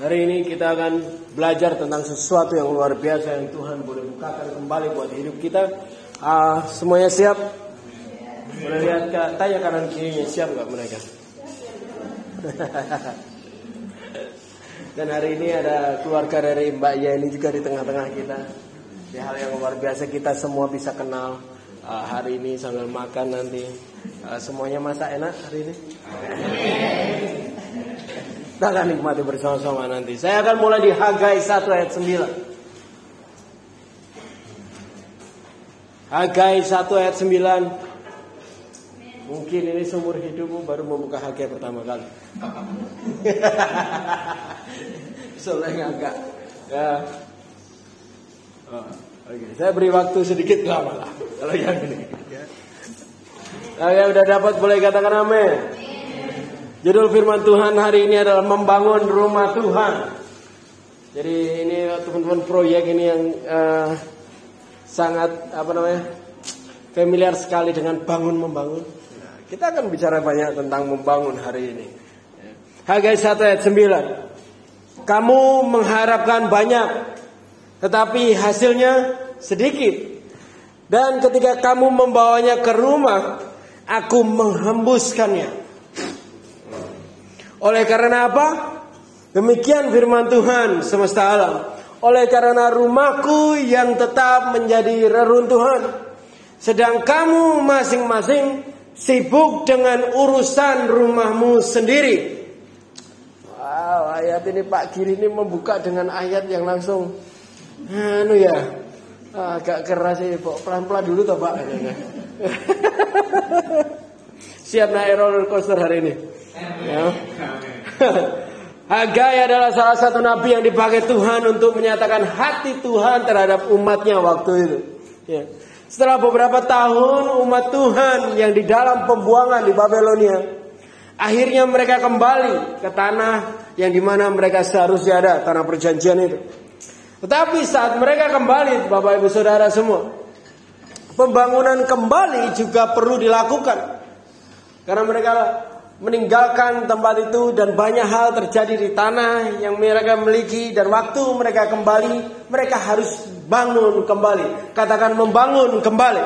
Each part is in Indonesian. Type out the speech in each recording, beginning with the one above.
Hari ini kita akan belajar tentang sesuatu yang luar biasa yang Tuhan boleh bukakan kembali buat hidup kita. Uh, semuanya siap? Boleh lihat ke, tanya kanan kirinya siap nggak mereka? Dan hari ini ada keluarga dari Mbak Yeni juga di tengah-tengah kita. Di hal yang luar biasa kita semua bisa kenal uh, hari ini sambil makan nanti. Uh, semuanya masak enak hari ini. Kita akan nikmati bersama-sama nanti. Saya akan mulai di Hagai 1 ayat 9. Hagai 1 ayat 9 Mungkin ini seumur hidupmu baru membuka Hagai pertama kali. Soalnya agak ya. Oh, Oke, okay. saya beri waktu sedikit lama lah. Kalau yang ini. Ya. Nah, yang udah dapat boleh katakan amin. Judul firman Tuhan hari ini adalah membangun rumah Tuhan. Jadi ini teman-teman proyek ini yang uh, sangat apa namanya familiar sekali dengan bangun membangun. Kita akan bicara banyak tentang membangun hari ini. Hagai 1 ayat 9. Kamu mengharapkan banyak, tetapi hasilnya sedikit. Dan ketika kamu membawanya ke rumah, aku menghembuskannya. Oleh karena apa? Demikian firman Tuhan semesta alam. Oleh karena rumahku yang tetap menjadi reruntuhan. Sedang kamu masing-masing sibuk dengan urusan rumahmu sendiri. Wow, ayat ini Pak Giri ini membuka dengan ayat yang langsung anu ya. Agak keras sih, pelan-pelan dulu toh Pak. Siap naik roller coaster hari ini. Ya. Hagai adalah salah satu nabi yang dipakai Tuhan untuk menyatakan hati Tuhan terhadap umatnya waktu itu. Ya. Setelah beberapa tahun umat Tuhan yang di dalam pembuangan di Babelonia, akhirnya mereka kembali ke tanah yang di mana mereka seharusnya ada tanah perjanjian itu. Tetapi saat mereka kembali, Bapak Ibu Saudara semua, pembangunan kembali juga perlu dilakukan karena mereka meninggalkan tempat itu dan banyak hal terjadi di tanah yang mereka miliki dan waktu mereka kembali mereka harus bangun kembali. Katakan membangun kembali.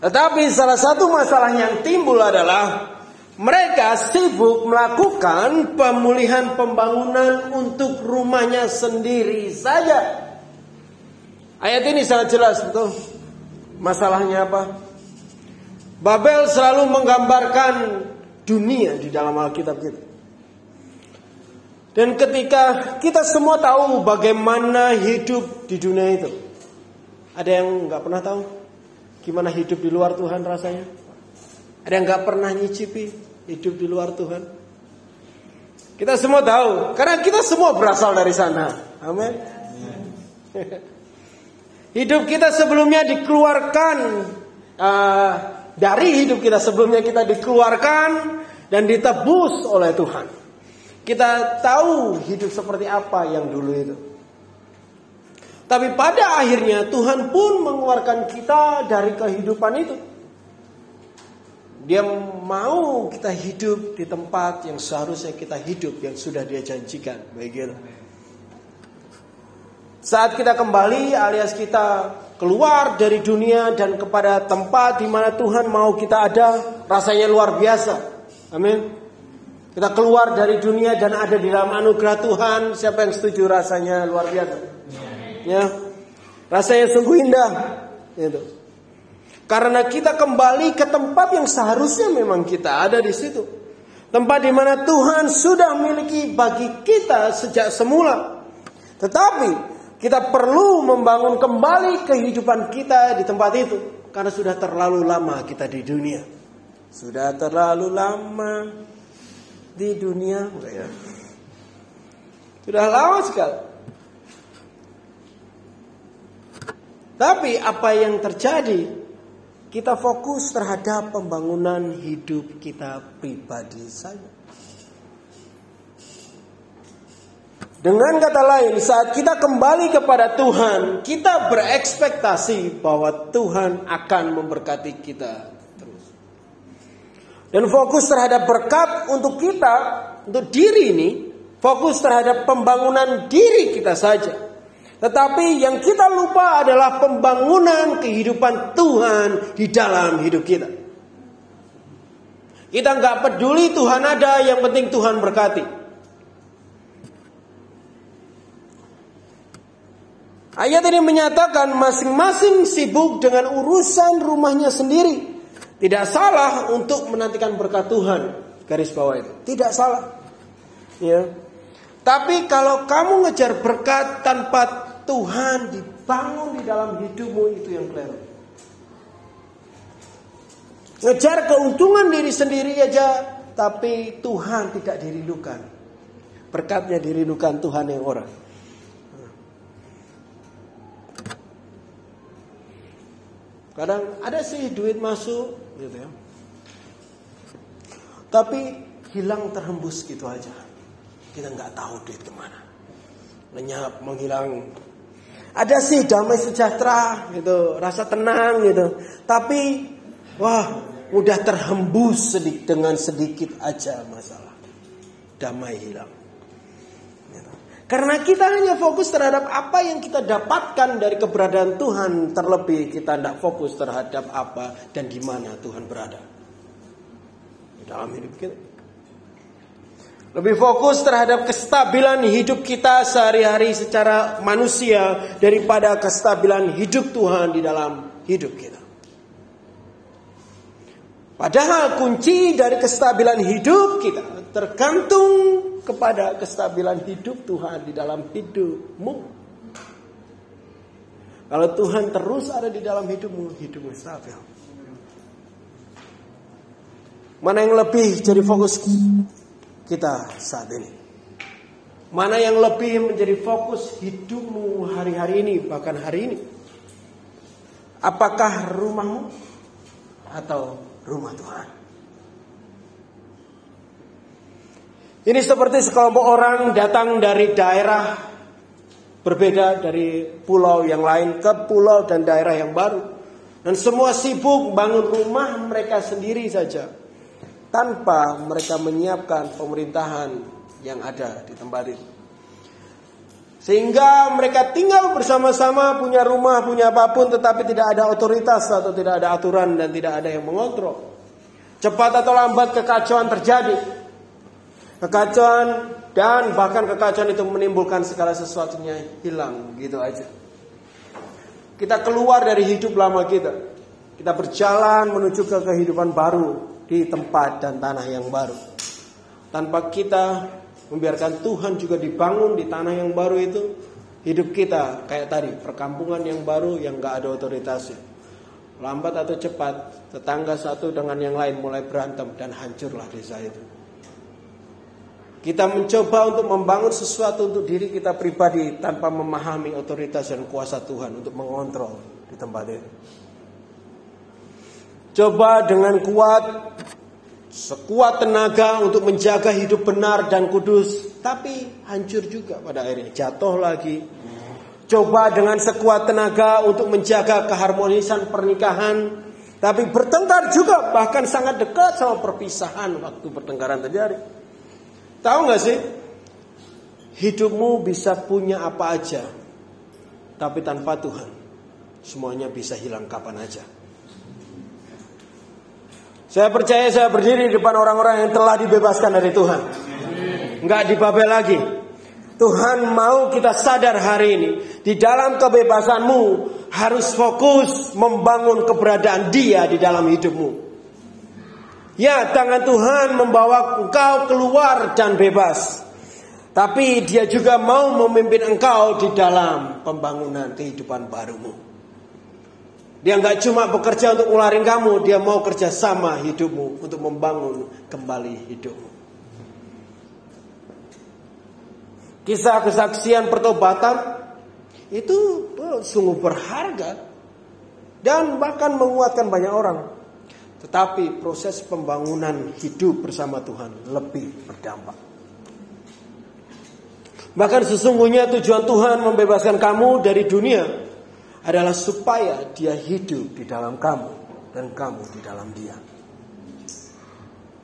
Tetapi salah satu masalah yang timbul adalah mereka sibuk melakukan pemulihan pembangunan untuk rumahnya sendiri saja. Ayat ini sangat jelas betul? Masalahnya apa Babel selalu menggambarkan dunia di dalam Alkitab kita. Dan ketika kita semua tahu bagaimana hidup di dunia itu. Ada yang nggak pernah tahu gimana hidup di luar Tuhan rasanya? Ada yang nggak pernah nyicipi hidup di luar Tuhan? Kita semua tahu, karena kita semua berasal dari sana. Amin. Hidup kita sebelumnya dikeluarkan uh, dari hidup kita sebelumnya kita dikeluarkan dan ditebus oleh Tuhan. Kita tahu hidup seperti apa yang dulu itu. Tapi pada akhirnya Tuhan pun mengeluarkan kita dari kehidupan itu. Dia mau kita hidup di tempat yang seharusnya kita hidup yang sudah dia janjikan. Begitu. Saat kita kembali alias kita keluar dari dunia dan kepada tempat di mana Tuhan mau kita ada, rasanya luar biasa. Amin. Kita keluar dari dunia dan ada di dalam anugerah Tuhan. Siapa yang setuju rasanya luar biasa? Ya. Rasanya sungguh indah. Itu. Karena kita kembali ke tempat yang seharusnya memang kita ada di situ. Tempat di mana Tuhan sudah miliki bagi kita sejak semula. Tetapi kita perlu membangun kembali kehidupan kita di tempat itu karena sudah terlalu lama kita di dunia. Sudah terlalu lama di dunia? Sudah lama sekali. Tapi apa yang terjadi? Kita fokus terhadap pembangunan hidup kita pribadi saja. Dengan kata lain, saat kita kembali kepada Tuhan, kita berekspektasi bahwa Tuhan akan memberkati kita terus. Dan fokus terhadap berkat untuk kita, untuk diri ini, fokus terhadap pembangunan diri kita saja. Tetapi yang kita lupa adalah pembangunan kehidupan Tuhan di dalam hidup kita. Kita nggak peduli Tuhan ada, yang penting Tuhan berkati. Ayat ini menyatakan masing-masing sibuk dengan urusan rumahnya sendiri. Tidak salah untuk menantikan berkat Tuhan. Garis bawah itu. Tidak salah. Ya. Tapi kalau kamu ngejar berkat tanpa Tuhan dibangun di dalam hidupmu itu yang keliru. Ngejar keuntungan diri sendiri aja, tapi Tuhan tidak dirindukan. Berkatnya dirindukan Tuhan yang orang. Kadang ada sih duit masuk, gitu ya. Tapi hilang terhembus gitu aja. Kita nggak tahu duit ke mana. Lenyap, menghilang. Ada sih damai sejahtera, gitu, rasa tenang, gitu. Tapi Wah, udah terhembus sedikit dengan sedikit aja masalah. Damai hilang. Karena kita hanya fokus terhadap apa yang kita dapatkan dari keberadaan Tuhan, terlebih kita tidak fokus terhadap apa dan di mana Tuhan berada di dalam hidup kita. Lebih fokus terhadap kestabilan hidup kita sehari-hari secara manusia daripada kestabilan hidup Tuhan di dalam hidup kita. Padahal kunci dari kestabilan hidup kita tergantung kepada kestabilan hidup Tuhan di dalam hidupmu. Kalau Tuhan terus ada di dalam hidupmu, hidupmu stabil. Mana yang lebih jadi fokus kita saat ini? Mana yang lebih menjadi fokus hidupmu hari-hari ini, bahkan hari ini? Apakah rumahmu atau rumah Tuhan. Ini seperti sekelompok orang datang dari daerah berbeda dari pulau yang lain ke pulau dan daerah yang baru. Dan semua sibuk bangun rumah mereka sendiri saja. Tanpa mereka menyiapkan pemerintahan yang ada di tempat itu. Sehingga mereka tinggal bersama-sama punya rumah, punya apa pun tetapi tidak ada otoritas atau tidak ada aturan dan tidak ada yang mengontrol. Cepat atau lambat kekacauan terjadi. Kekacauan dan bahkan kekacauan itu menimbulkan segala sesuatunya hilang gitu aja. Kita keluar dari hidup lama kita. Kita berjalan menuju ke kehidupan baru di tempat dan tanah yang baru. Tanpa kita membiarkan Tuhan juga dibangun di tanah yang baru itu hidup kita kayak tadi perkampungan yang baru yang gak ada otoritasnya lambat atau cepat tetangga satu dengan yang lain mulai berantem dan hancurlah desa itu kita mencoba untuk membangun sesuatu untuk diri kita pribadi tanpa memahami otoritas dan kuasa Tuhan untuk mengontrol di tempat itu. Coba dengan kuat sekuat tenaga untuk menjaga hidup benar dan kudus, tapi hancur juga pada akhirnya, jatuh lagi. Coba dengan sekuat tenaga untuk menjaga keharmonisan pernikahan, tapi bertengkar juga bahkan sangat dekat sama perpisahan waktu pertengkaran terjadi. Tahu nggak sih? Hidupmu bisa punya apa aja, tapi tanpa Tuhan, semuanya bisa hilang kapan aja. Saya percaya saya berdiri di depan orang-orang yang telah dibebaskan dari Tuhan. Enggak dibabel lagi. Tuhan mau kita sadar hari ini. Di dalam kebebasanmu harus fokus membangun keberadaan dia di dalam hidupmu. Ya tangan Tuhan membawa engkau keluar dan bebas. Tapi dia juga mau memimpin engkau di dalam pembangunan kehidupan barumu. Dia nggak cuma bekerja untuk ngularin kamu, dia mau kerja sama hidupmu untuk membangun kembali hidupmu. Kisah kesaksian pertobatan itu sungguh berharga dan bahkan menguatkan banyak orang. Tetapi proses pembangunan hidup bersama Tuhan lebih berdampak. Bahkan sesungguhnya tujuan Tuhan membebaskan kamu dari dunia adalah supaya dia hidup di dalam kamu dan kamu di dalam dia.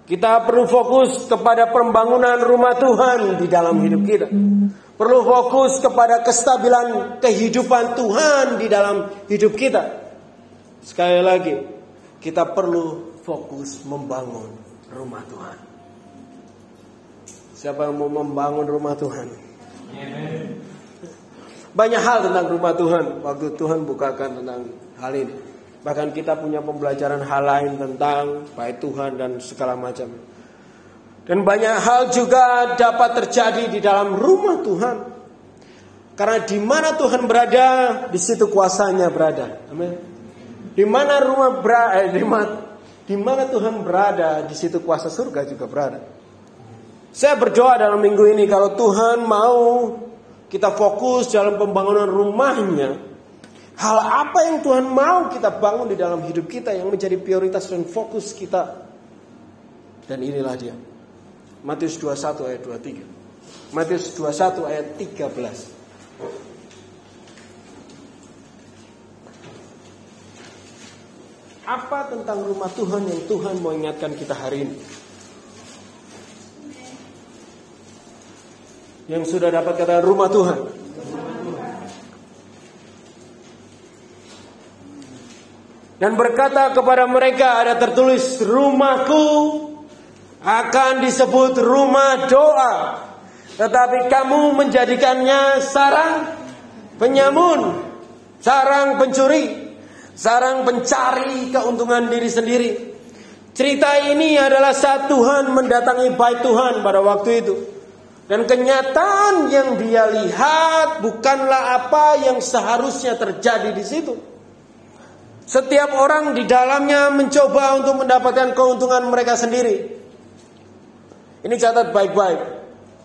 Kita perlu fokus kepada pembangunan rumah Tuhan di dalam hidup kita. Perlu fokus kepada kestabilan kehidupan Tuhan di dalam hidup kita. Sekali lagi, kita perlu fokus membangun rumah Tuhan. Siapa yang mau membangun rumah Tuhan? Banyak hal tentang rumah Tuhan. Waktu Tuhan bukakan tentang hal ini. Bahkan kita punya pembelajaran hal lain tentang baik Tuhan dan segala macam. Dan banyak hal juga dapat terjadi di dalam rumah Tuhan. Karena di mana Tuhan berada, di situ kuasanya berada. Amin. Di mana rumah berada, eh, di mana, di mana Tuhan berada, di situ kuasa surga juga berada. Saya berdoa dalam minggu ini kalau Tuhan mau kita fokus dalam pembangunan rumahnya, Hal apa yang Tuhan mau kita bangun di dalam hidup kita yang menjadi prioritas dan fokus kita. Dan inilah dia. Matius 21 ayat 23. Matius 21 ayat 13. Apa tentang rumah Tuhan yang Tuhan mau ingatkan kita hari ini? Yang sudah dapat kata rumah Tuhan. dan berkata kepada mereka ada tertulis rumahku akan disebut rumah doa tetapi kamu menjadikannya sarang penyamun sarang pencuri sarang pencari keuntungan diri sendiri cerita ini adalah saat Tuhan mendatangi bait Tuhan pada waktu itu dan kenyataan yang dia lihat bukanlah apa yang seharusnya terjadi di situ setiap orang di dalamnya mencoba untuk mendapatkan keuntungan mereka sendiri. Ini catat baik-baik.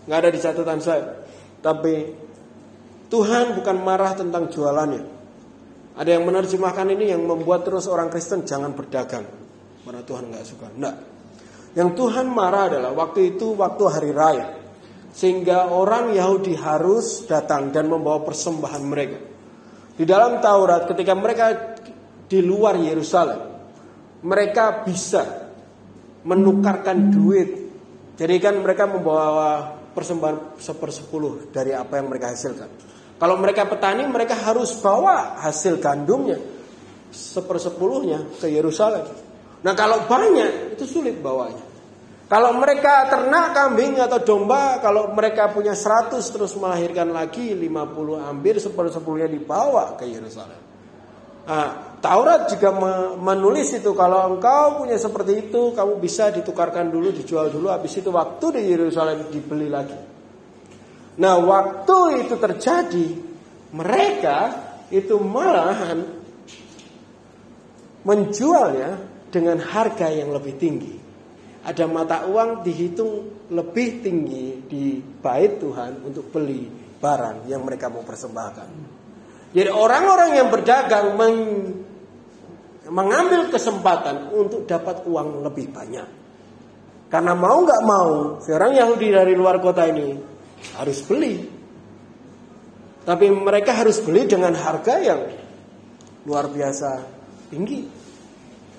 Nggak ada di catatan saya. Tapi Tuhan bukan marah tentang jualannya. Ada yang menerjemahkan ini yang membuat terus orang Kristen jangan berdagang. Karena Tuhan nggak suka. Enggak. Yang Tuhan marah adalah waktu itu waktu hari raya. Sehingga orang Yahudi harus datang dan membawa persembahan mereka. Di dalam Taurat ketika mereka di luar Yerusalem, mereka bisa menukarkan duit. Jadi kan mereka membawa persembahan sepersepuluh dari apa yang mereka hasilkan. Kalau mereka petani, mereka harus bawa hasil gandumnya sepersepuluhnya ke Yerusalem. Nah kalau banyak itu sulit bawanya. Kalau mereka ternak kambing atau domba, kalau mereka punya 100 terus melahirkan lagi 50 hampir sepersepuluhnya dibawa ke Yerusalem. Nah, Taurat juga menulis itu kalau engkau punya seperti itu, kamu bisa ditukarkan dulu, dijual dulu, habis itu waktu di Yerusalem dibeli lagi. Nah, waktu itu terjadi, mereka itu malahan menjualnya dengan harga yang lebih tinggi. Ada mata uang dihitung lebih tinggi di bait Tuhan untuk beli barang yang mereka mau persembahkan. Jadi orang-orang yang berdagang meng, mengambil kesempatan untuk dapat uang lebih banyak. Karena mau nggak mau, seorang Yahudi dari luar kota ini harus beli. Tapi mereka harus beli dengan harga yang luar biasa tinggi.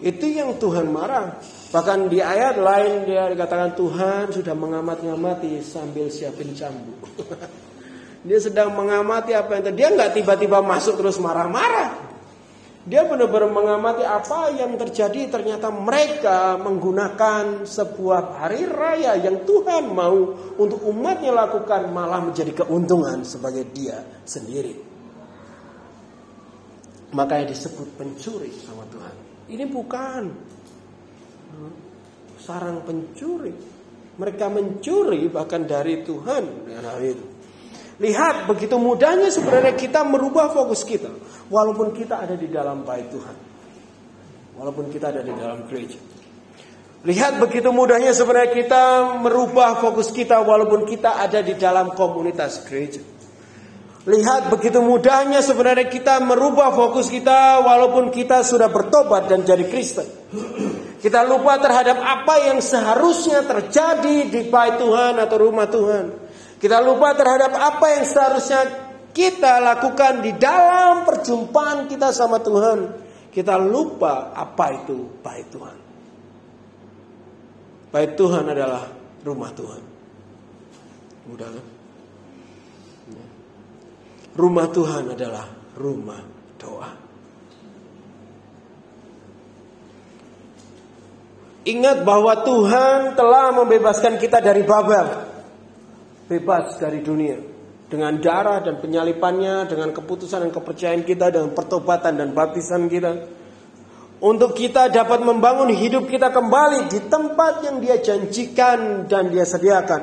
Itu yang Tuhan marah. Bahkan di ayat lain dia dikatakan Tuhan sudah mengamat-ngamati sambil siapin cambuk. Dia sedang mengamati apa yang terjadi. Dia nggak tiba-tiba masuk terus marah-marah. Dia benar-benar mengamati apa yang terjadi. Ternyata mereka menggunakan sebuah hari raya yang Tuhan mau untuk umatnya lakukan malah menjadi keuntungan sebagai dia sendiri. Makanya disebut pencuri sama Tuhan. Ini bukan sarang pencuri. Mereka mencuri bahkan dari Tuhan itu. Lihat begitu mudahnya sebenarnya kita merubah fokus kita. Walaupun kita ada di dalam bait Tuhan. Walaupun kita ada di dalam gereja. Lihat begitu mudahnya sebenarnya kita merubah fokus kita walaupun kita ada di dalam komunitas gereja. Lihat begitu mudahnya sebenarnya kita merubah fokus kita walaupun kita sudah bertobat dan jadi Kristen. Kita lupa terhadap apa yang seharusnya terjadi di bait Tuhan atau rumah Tuhan. Kita lupa terhadap apa yang seharusnya kita lakukan di dalam perjumpaan kita sama Tuhan. Kita lupa apa itu baik Tuhan. Bait Tuhan adalah rumah Tuhan. Mudah kan? Rumah Tuhan adalah rumah doa. Ingat bahwa Tuhan telah membebaskan kita dari Babel. Bebas dari dunia. Dengan darah dan penyalipannya, dengan keputusan dan kepercayaan kita, dengan pertobatan dan baptisan kita. Untuk kita dapat membangun hidup kita kembali di tempat yang dia janjikan dan dia sediakan.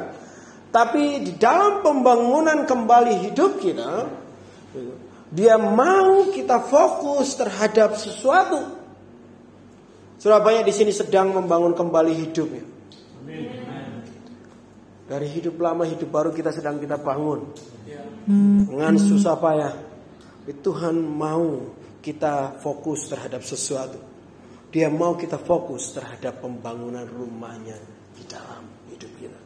Tapi di dalam pembangunan kembali hidup kita, dia mau kita fokus terhadap sesuatu Surabaya di sini sedang membangun kembali hidupnya. Dari hidup lama hidup baru kita sedang kita bangun. Dengan susah payah. Tuhan mau kita fokus terhadap sesuatu. Dia mau kita fokus terhadap pembangunan rumahnya di dalam hidup kita.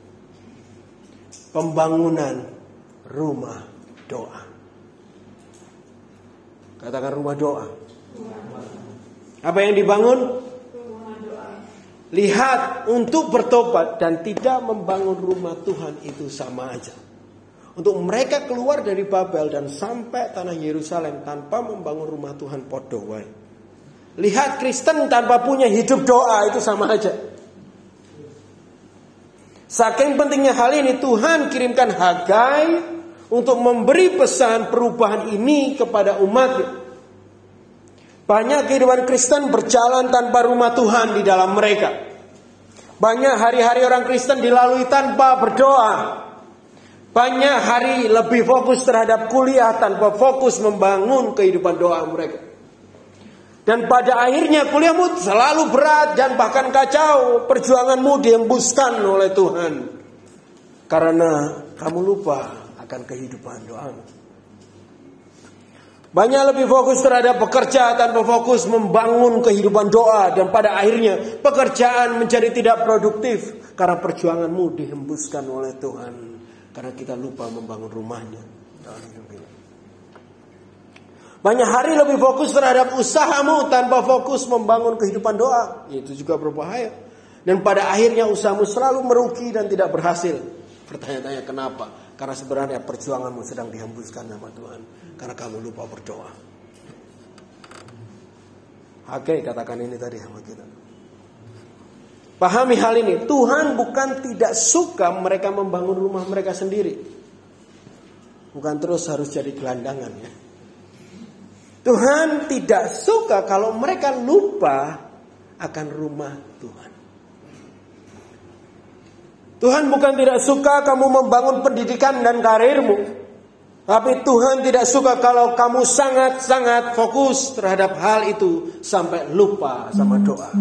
Pembangunan rumah doa. Katakan rumah doa. Apa yang dibangun? Lihat untuk bertobat dan tidak membangun rumah Tuhan itu sama aja. Untuk mereka keluar dari Babel dan sampai tanah Yerusalem tanpa membangun rumah Tuhan podowai. Lihat Kristen tanpa punya hidup doa itu sama aja. Saking pentingnya hal ini Tuhan kirimkan Hagai untuk memberi pesan perubahan ini kepada umatnya. Banyak kehidupan Kristen berjalan tanpa rumah Tuhan di dalam mereka. Banyak hari-hari orang Kristen dilalui tanpa berdoa. Banyak hari lebih fokus terhadap kuliah tanpa fokus membangun kehidupan doa mereka. Dan pada akhirnya kuliahmu selalu berat dan bahkan kacau. Perjuanganmu dihembuskan oleh Tuhan. Karena kamu lupa akan kehidupan doamu. Banyak lebih fokus terhadap pekerja tanpa fokus membangun kehidupan doa dan pada akhirnya pekerjaan menjadi tidak produktif karena perjuanganmu dihembuskan oleh Tuhan karena kita lupa membangun rumahnya. Banyak hari lebih fokus terhadap usahamu tanpa fokus membangun kehidupan doa. Itu juga berbahaya. Dan pada akhirnya usahamu selalu merugi dan tidak berhasil. Pertanyaan-tanya kenapa? Karena sebenarnya perjuanganmu sedang dihembuskan sama Tuhan karena kamu lupa berdoa. Oke, katakan ini tadi sama kita. Pahami hal ini, Tuhan bukan tidak suka mereka membangun rumah mereka sendiri. Bukan terus harus jadi gelandangan ya. Tuhan tidak suka kalau mereka lupa akan rumah Tuhan. Tuhan bukan tidak suka kamu membangun pendidikan dan karirmu. Tapi Tuhan tidak suka kalau kamu sangat-sangat fokus terhadap hal itu sampai lupa sama doa.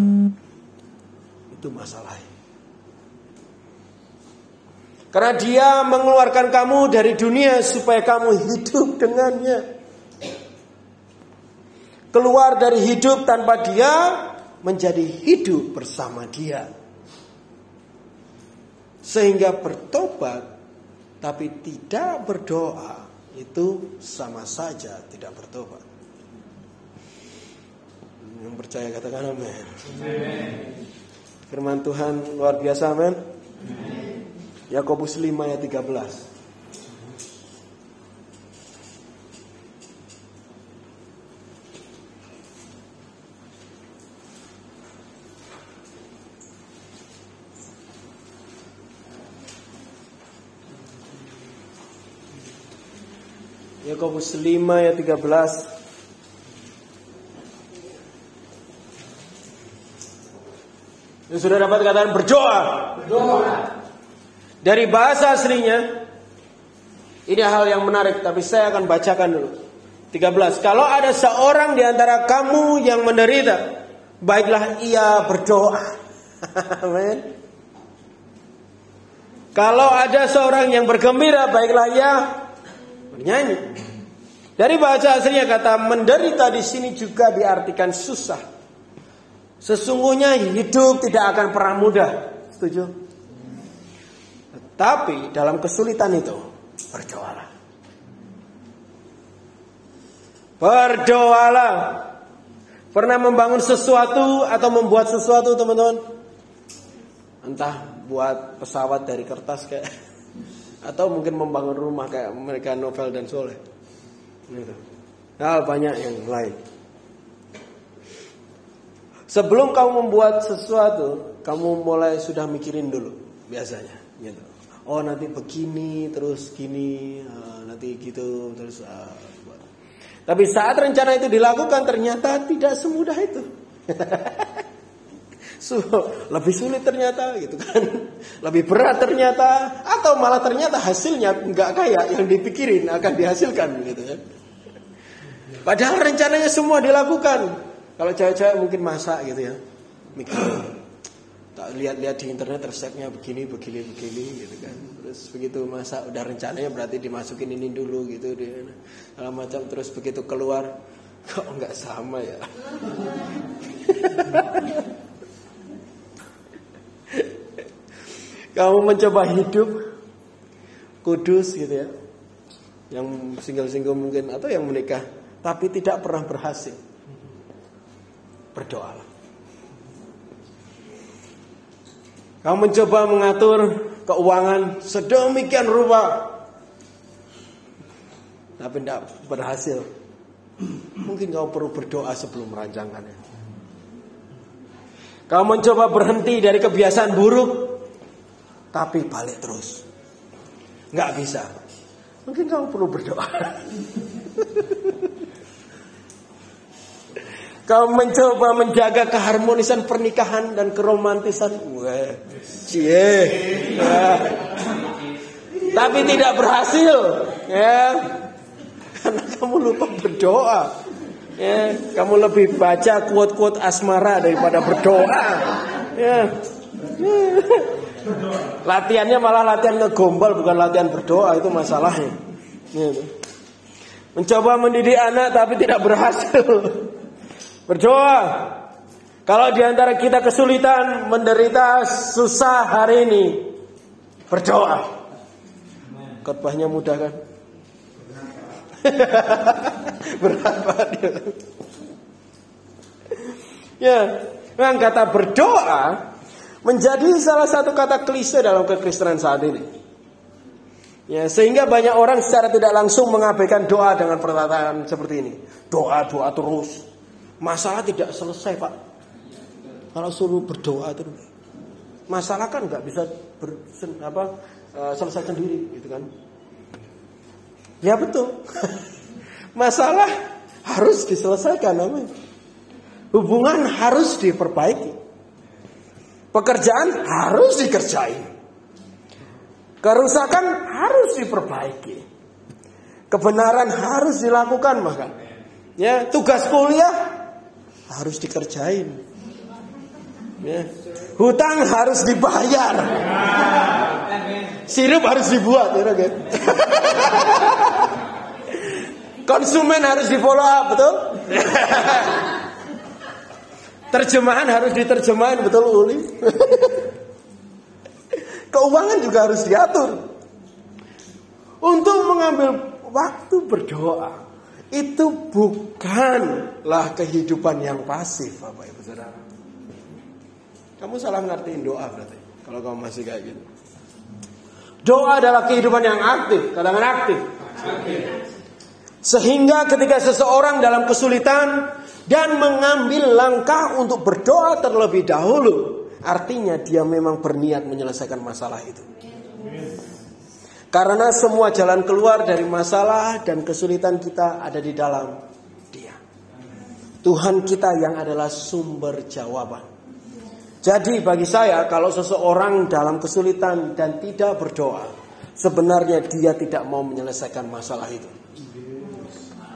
Itu masalahnya. Karena dia mengeluarkan kamu dari dunia supaya kamu hidup dengannya. Keluar dari hidup tanpa dia menjadi hidup bersama dia. Sehingga bertobat tapi tidak berdoa itu sama saja tidak bertobat. Yang percaya katakan amin. Firman Tuhan luar biasa amin. Yakobus 5 ayat 13. Yakobus 5 ayat 13 Ya, sudah dapat katakan berdoa. Berdoa. Dari bahasa aslinya ini hal yang menarik tapi saya akan bacakan dulu. 13. Kalau ada seorang di antara kamu yang menderita, baiklah ia berdoa. Amin. Kalau ada seorang yang bergembira, baiklah ia bernyanyi. Dari bahasa aslinya kata menderita di sini juga diartikan susah. Sesungguhnya hidup tidak akan pernah mudah. Setuju? Tapi dalam kesulitan itu berdoalah. Berdoalah. Pernah membangun sesuatu atau membuat sesuatu teman-teman? Entah buat pesawat dari kertas kayak atau mungkin membangun rumah kayak mereka novel dan soleh. Gitu. Hal banyak yang lain. Sebelum kamu membuat sesuatu, kamu mulai sudah mikirin dulu biasanya. Gitu. Oh nanti begini, terus gini, uh, nanti gitu, terus. Uh, Tapi saat rencana itu dilakukan ternyata tidak semudah itu. so, lebih sulit ternyata gitu kan. Lebih berat ternyata atau malah ternyata hasilnya nggak kayak yang dipikirin akan dihasilkan gitu kan. Padahal rencananya semua dilakukan. Kalau cewek-cewek mungkin masak gitu ya. Mikir tak lihat-lihat di internet resepnya begini begini begini gitu kan. Terus begitu masak udah rencananya berarti dimasukin ini dulu gitu dia kalau macam terus begitu keluar kok nggak sama ya Kamu mencoba hidup kudus gitu ya. Yang single-single mungkin atau yang menikah tapi tidak pernah berhasil. Berdoalah. Kamu mencoba mengatur keuangan sedemikian rupa tapi tidak berhasil. Mungkin kamu perlu berdoa sebelum merancangkannya. Kamu mencoba berhenti dari kebiasaan buruk, tapi balik terus. Nggak bisa. Mungkin kamu perlu berdoa. kamu mencoba menjaga keharmonisan pernikahan dan keromantisan. Wah, cie. Tapi tidak berhasil. Ya. Karena kamu lupa berdoa. Ya, kamu lebih baca quote-quote asmara daripada berdoa. Ya. Latihannya malah latihan ngegombal bukan latihan berdoa itu masalahnya. Ya. Mencoba mendidik anak tapi tidak berhasil. Berdoa. Kalau di antara kita kesulitan, menderita, susah hari ini, berdoa. Khotbahnya mudah kan? Berat banget. Ya, memang kata berdoa menjadi salah satu kata klise dalam kekristenan saat ini. Ya, sehingga banyak orang secara tidak langsung mengabaikan doa dengan perkataan seperti ini. Doa, doa terus. Masalah tidak selesai, Pak. Kalau suruh berdoa terus. Masalah kan nggak bisa ber, apa, uh, selesai sendiri, gitu kan? Ya betul. Masalah harus diselesaikan, amin. Hubungan harus diperbaiki. Pekerjaan harus dikerjain. Kerusakan harus diperbaiki. Kebenaran harus dilakukan maka. Ya, tugas kuliah harus dikerjain. Ya. Hutang harus dibayar. Sirup harus dibuat, ya kan? Konsumen harus di follow up, betul? Terjemahan harus diterjemahin, betul Uli? Keuangan juga harus diatur. Untuk mengambil waktu berdoa itu bukanlah kehidupan yang pasif, Bapak Ibu Saudara. Kamu salah ngertiin doa berarti kalau kamu masih kayak gitu. Doa adalah kehidupan yang aktif, kadang aktif. Sehingga ketika seseorang dalam kesulitan dan mengambil langkah untuk berdoa terlebih dahulu, artinya dia memang berniat menyelesaikan masalah itu. Karena semua jalan keluar dari masalah dan kesulitan kita ada di dalam Dia. Tuhan kita yang adalah sumber jawaban. Jadi bagi saya kalau seseorang dalam kesulitan dan tidak berdoa, sebenarnya dia tidak mau menyelesaikan masalah itu.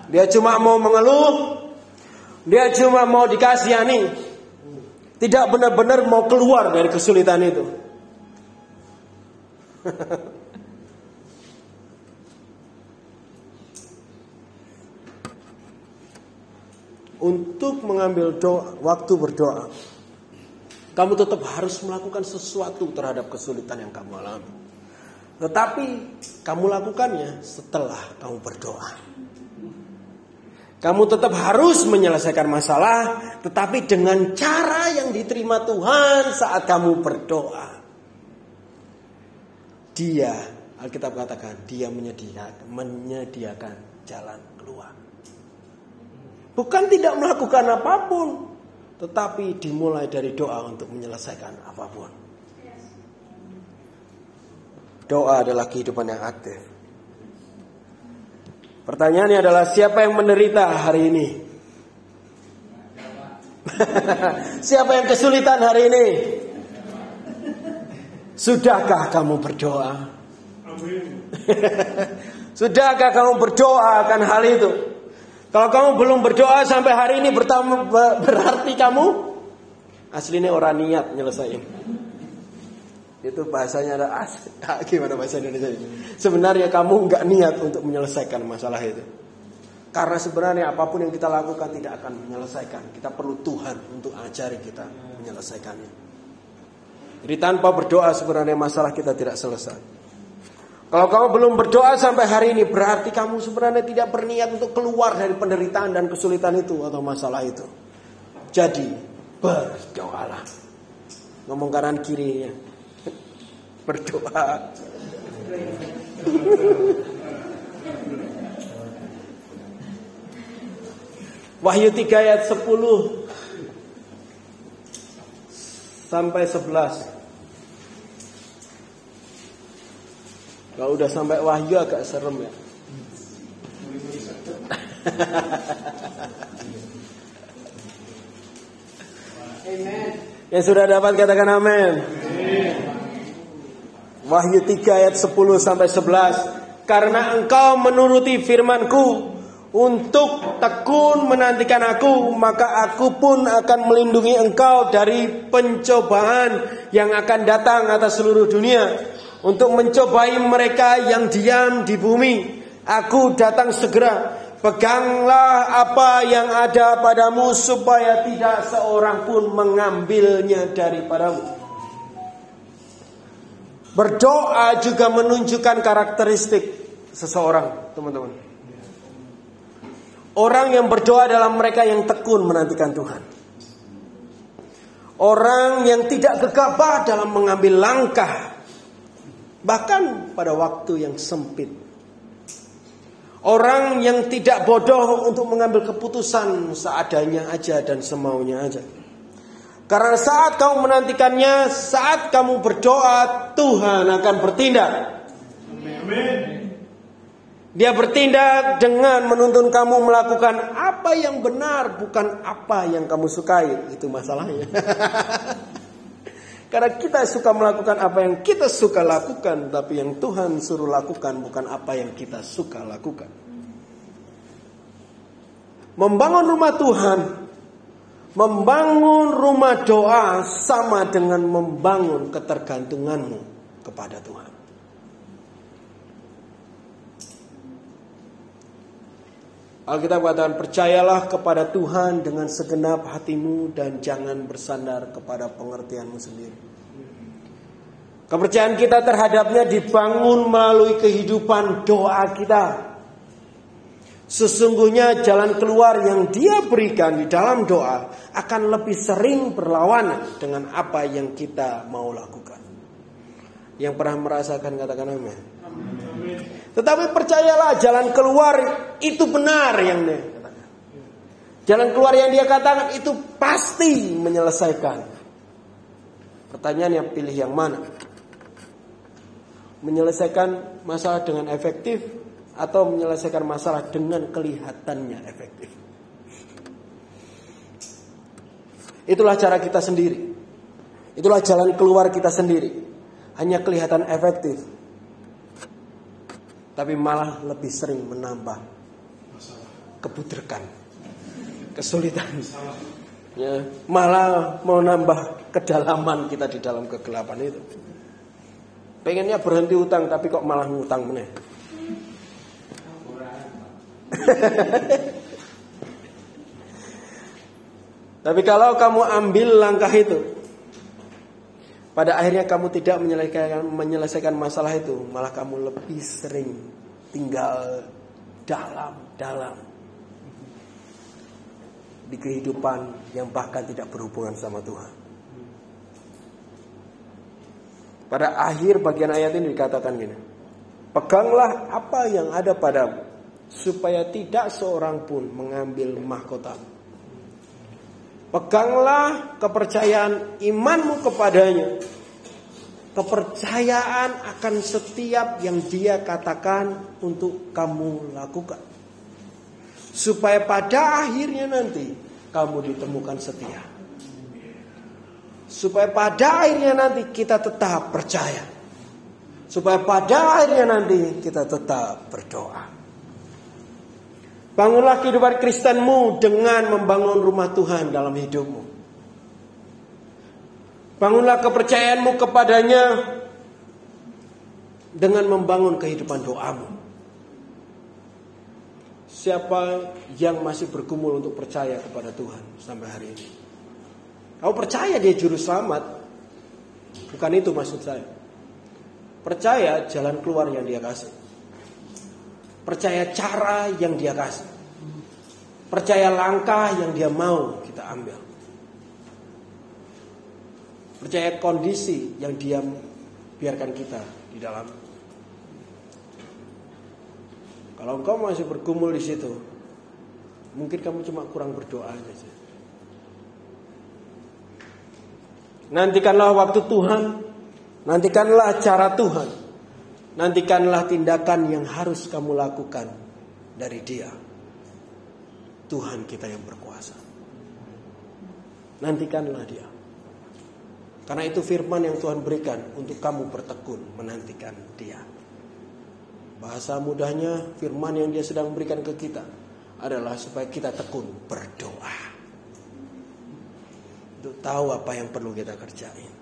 Dia cuma mau mengeluh, dia cuma mau dikasihani, tidak benar-benar mau keluar dari kesulitan itu. Untuk mengambil doa, waktu berdoa, kamu tetap harus melakukan sesuatu terhadap kesulitan yang kamu alami. Tetapi kamu lakukannya setelah kamu berdoa. Kamu tetap harus menyelesaikan masalah, tetapi dengan cara yang diterima Tuhan saat kamu berdoa. Dia, Alkitab katakan, dia menyediakan, menyediakan jalan keluar. Bukan tidak melakukan apa pun, tetapi dimulai dari doa untuk menyelesaikan apa pun. Doa adalah kehidupan yang aktif. Pertanyaannya adalah siapa yang menderita hari ini? siapa yang kesulitan hari ini? Sudahkah kamu berdoa? Sudahkah kamu berdoa akan hal itu? Kalau kamu belum berdoa sampai hari ini berarti kamu aslinya orang niat nyelesain. Itu bahasanya ada as, gimana bahasa Indonesia ini? Sebenarnya kamu nggak niat untuk menyelesaikan masalah itu. Karena sebenarnya apa pun yang kita lakukan tidak akan menyelesaikan. Kita perlu Tuhan untuk ajari kita menyelesaikannya. Jadi tanpa berdoa sebenarnya masalah kita tidak selesai. Kalau kamu belum berdoa sampai hari ini berarti kamu sebenarnya tidak berniat untuk keluar dari penderitaan dan kesulitan itu atau masalah itu. Jadi berdoalah. Ngomong kanan kirinya berdoa. Wahyu 3 ayat 10 sampai 11. Kalau udah sampai wahyu agak serem ya. Amen. Yang sudah dapat katakan amin. Wahyu 3 ayat 10 sampai 11. Karena engkau menuruti firmanku untuk tekun menantikan aku, maka aku pun akan melindungi engkau dari pencobaan yang akan datang atas seluruh dunia untuk mencobai mereka yang diam di bumi. Aku datang segera. Peganglah apa yang ada padamu supaya tidak seorang pun mengambilnya daripadamu. Berdoa juga menunjukkan karakteristik seseorang, teman-teman. Orang yang berdoa adalah mereka yang tekun menantikan Tuhan. Orang yang tidak gegabah dalam mengambil langkah, bahkan pada waktu yang sempit. Orang yang tidak bodoh untuk mengambil keputusan seadanya aja dan semaunya aja. Karena saat kamu menantikannya, saat kamu berdoa, Tuhan akan bertindak. Dia bertindak dengan menuntun kamu melakukan apa yang benar, bukan apa yang kamu sukai. Itu masalahnya. Karena kita suka melakukan apa yang kita suka lakukan, tapi yang Tuhan suruh lakukan bukan apa yang kita suka lakukan. Membangun rumah Tuhan Membangun rumah doa sama dengan membangun ketergantunganmu kepada Tuhan. Alkitab katakan percayalah kepada Tuhan dengan segenap hatimu dan jangan bersandar kepada pengertianmu sendiri. Kepercayaan kita terhadapnya dibangun melalui kehidupan doa kita. Sesungguhnya jalan keluar yang dia berikan di dalam doa akan lebih sering berlawanan dengan apa yang kita mau lakukan. Yang pernah merasakan katakan amin. Tetapi percayalah jalan keluar itu benar yang dia katakan. Jalan keluar yang dia katakan itu pasti menyelesaikan. Pertanyaannya pilih yang mana? Menyelesaikan masalah dengan efektif atau menyelesaikan masalah dengan kelihatannya efektif. Itulah cara kita sendiri. Itulah jalan keluar kita sendiri. Hanya kelihatan efektif. Tapi malah lebih sering menambah kebudrekan, kesulitan. Ya, malah mau nambah kedalaman kita di dalam kegelapan itu. Pengennya berhenti utang tapi kok malah ngutang meneh. Tapi kalau kamu ambil langkah itu, pada akhirnya kamu tidak menyelesaikan, menyelesaikan masalah itu, malah kamu lebih sering tinggal dalam-dalam di kehidupan yang bahkan tidak berhubungan sama Tuhan. Pada akhir bagian ayat ini dikatakan gini. Peganglah apa yang ada padamu supaya tidak seorang pun mengambil mahkota. Peganglah kepercayaan imanmu kepadanya. Kepercayaan akan setiap yang dia katakan untuk kamu lakukan. Supaya pada akhirnya nanti kamu ditemukan setia. Supaya pada akhirnya nanti kita tetap percaya. Supaya pada akhirnya nanti kita tetap berdoa. Bangunlah kehidupan Kristenmu dengan membangun rumah Tuhan dalam hidupmu. Bangunlah kepercayaanmu kepadanya dengan membangun kehidupan doamu. Siapa yang masih bergumul untuk percaya kepada Tuhan sampai hari ini? Kau percaya dia juru selamat? Bukan itu maksud saya. Percaya jalan keluar yang dia kasih. Percaya cara yang dia kasih. Percaya langkah yang dia mau kita ambil. Percaya kondisi yang dia biarkan kita di dalam. Kalau engkau masih bergumul di situ, mungkin kamu cuma kurang berdoa saja. Nantikanlah waktu Tuhan Nantikanlah cara Tuhan. Nantikanlah tindakan yang harus kamu lakukan dari Dia. Tuhan kita yang berkuasa. Nantikanlah Dia. Karena itu firman yang Tuhan berikan untuk kamu bertekun menantikan Dia. Bahasa mudahnya firman yang Dia sedang berikan ke kita adalah supaya kita tekun berdoa. Untuk tahu apa yang perlu kita kerjain.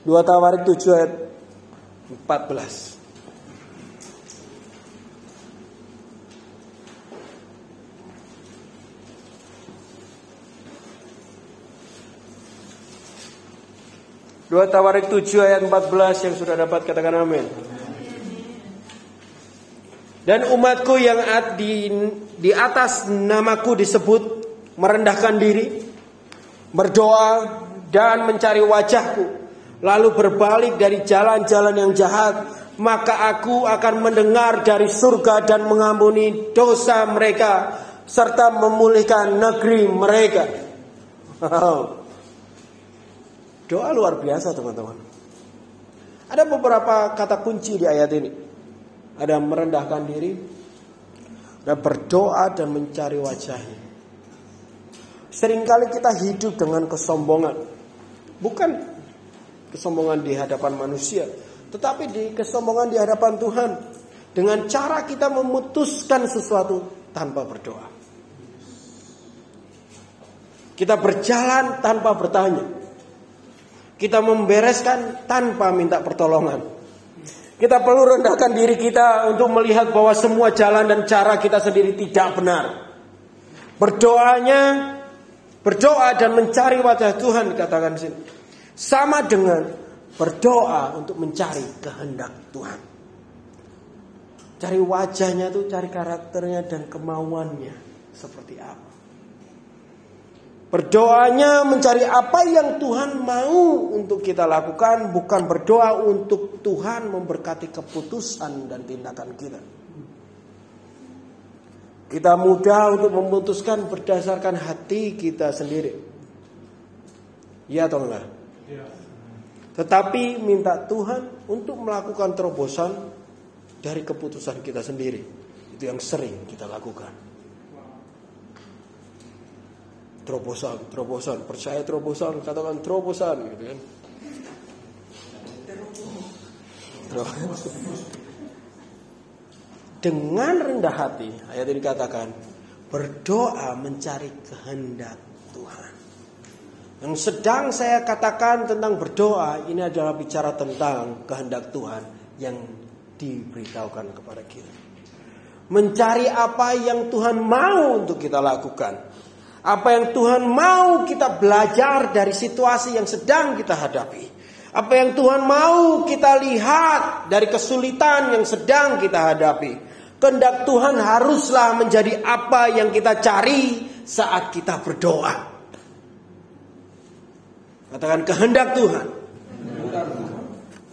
2 Tawarik 7 ayat 14. Dua Tawarik 7 ayat 14 yang sudah dapat katakan amin. Dan umatku yang di, di atas namaku disebut merendahkan diri, berdoa dan mencari wajahku lalu berbalik dari jalan-jalan yang jahat, maka aku akan mendengar dari surga dan mengampuni dosa mereka serta memulihkan negeri mereka. Doa luar biasa teman-teman. Ada beberapa kata kunci di ayat ini. Ada merendahkan diri, ada berdoa dan mencari wajahnya. Seringkali kita hidup dengan kesombongan. Bukan kesombongan di hadapan manusia, tetapi di kesombongan di hadapan Tuhan dengan cara kita memutuskan sesuatu tanpa berdoa. Kita berjalan tanpa bertanya. Kita membereskan tanpa minta pertolongan. Kita perlu rendahkan diri kita untuk melihat bahwa semua jalan dan cara kita sendiri tidak benar. Berdoanya, berdoa dan mencari wajah Tuhan katakan sini sama dengan berdoa untuk mencari kehendak Tuhan. Cari wajahnya tuh, cari karakternya dan kemauannya seperti apa. Berdoanya mencari apa yang Tuhan mau untuk kita lakukan, bukan berdoa untuk Tuhan memberkati keputusan dan tindakan kita. Kita mudah untuk memutuskan berdasarkan hati kita sendiri. Ya atau enggak? Tetapi minta Tuhan untuk melakukan terobosan dari keputusan kita sendiri. Itu yang sering kita lakukan. Terobosan, terobosan, percaya terobosan, katakan terobosan gitu kan. Dengan rendah hati, ayat ini dikatakan berdoa mencari kehendak Tuhan. Yang sedang saya katakan tentang berdoa ini adalah bicara tentang kehendak Tuhan yang diberitahukan kepada kita. Mencari apa yang Tuhan mau untuk kita lakukan. Apa yang Tuhan mau kita belajar dari situasi yang sedang kita hadapi. Apa yang Tuhan mau kita lihat dari kesulitan yang sedang kita hadapi. Kehendak Tuhan haruslah menjadi apa yang kita cari saat kita berdoa. Katakan kehendak Tuhan.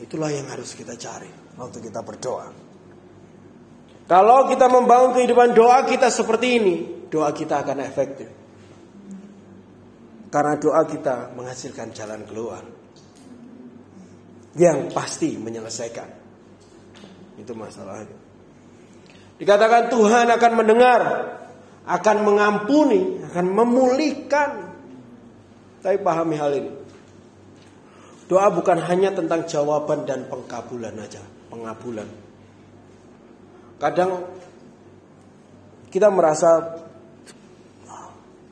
Itulah yang harus kita cari waktu kita berdoa. Kalau kita membangun kehidupan doa kita seperti ini, doa kita akan efektif. Karena doa kita menghasilkan jalan keluar yang pasti menyelesaikan. Itu masalahnya. Dikatakan Tuhan akan mendengar, akan mengampuni, akan memulihkan. Tapi pahami hal ini. Doa bukan hanya tentang jawaban dan pengkabulan aja, pengabulan. Kadang kita merasa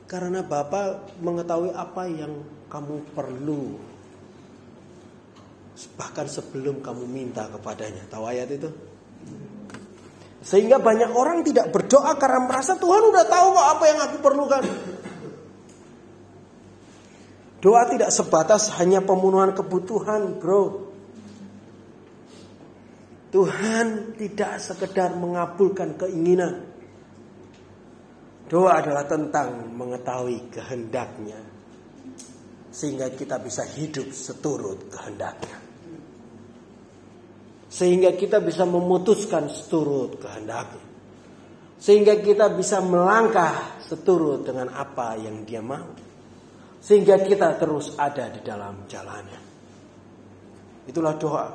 karena Bapak mengetahui apa yang kamu perlu. Bahkan sebelum kamu minta kepadanya. Tahu ayat itu? Sehingga banyak orang tidak berdoa karena merasa Tuhan udah tahu kok apa yang aku perlukan. Doa tidak sebatas hanya pemenuhan kebutuhan, bro. Tuhan tidak sekedar mengabulkan keinginan. Doa adalah tentang mengetahui kehendaknya. Sehingga kita bisa hidup seturut kehendaknya. Sehingga kita bisa memutuskan seturut kehendaknya. Sehingga kita bisa melangkah seturut dengan apa yang dia mau. Sehingga kita terus ada di dalam jalannya. Itulah doa.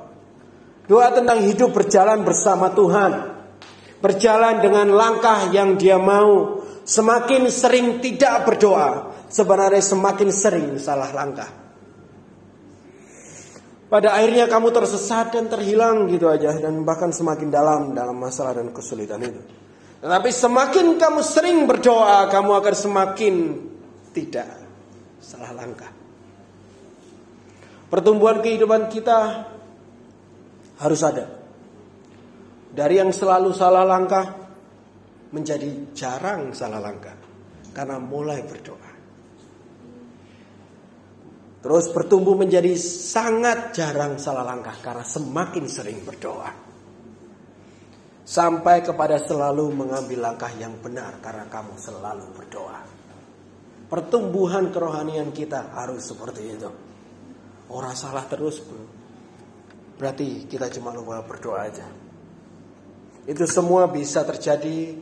Doa tentang hidup berjalan bersama Tuhan. Berjalan dengan langkah yang dia mau. Semakin sering tidak berdoa, sebenarnya semakin sering salah langkah. Pada akhirnya kamu tersesat dan terhilang gitu aja dan bahkan semakin dalam dalam masalah dan kesulitan itu. Tetapi semakin kamu sering berdoa, kamu akan semakin tidak salah langkah. Pertumbuhan kehidupan kita harus ada. Dari yang selalu salah langkah menjadi jarang salah langkah karena mulai berdoa. Terus bertumbuh menjadi sangat jarang salah langkah karena semakin sering berdoa. Sampai kepada selalu mengambil langkah yang benar karena kamu selalu berdoa. Pertumbuhan kerohanian kita harus seperti itu. Orang salah terus bro. Berarti kita cuma lupa berdoa aja. Itu semua bisa terjadi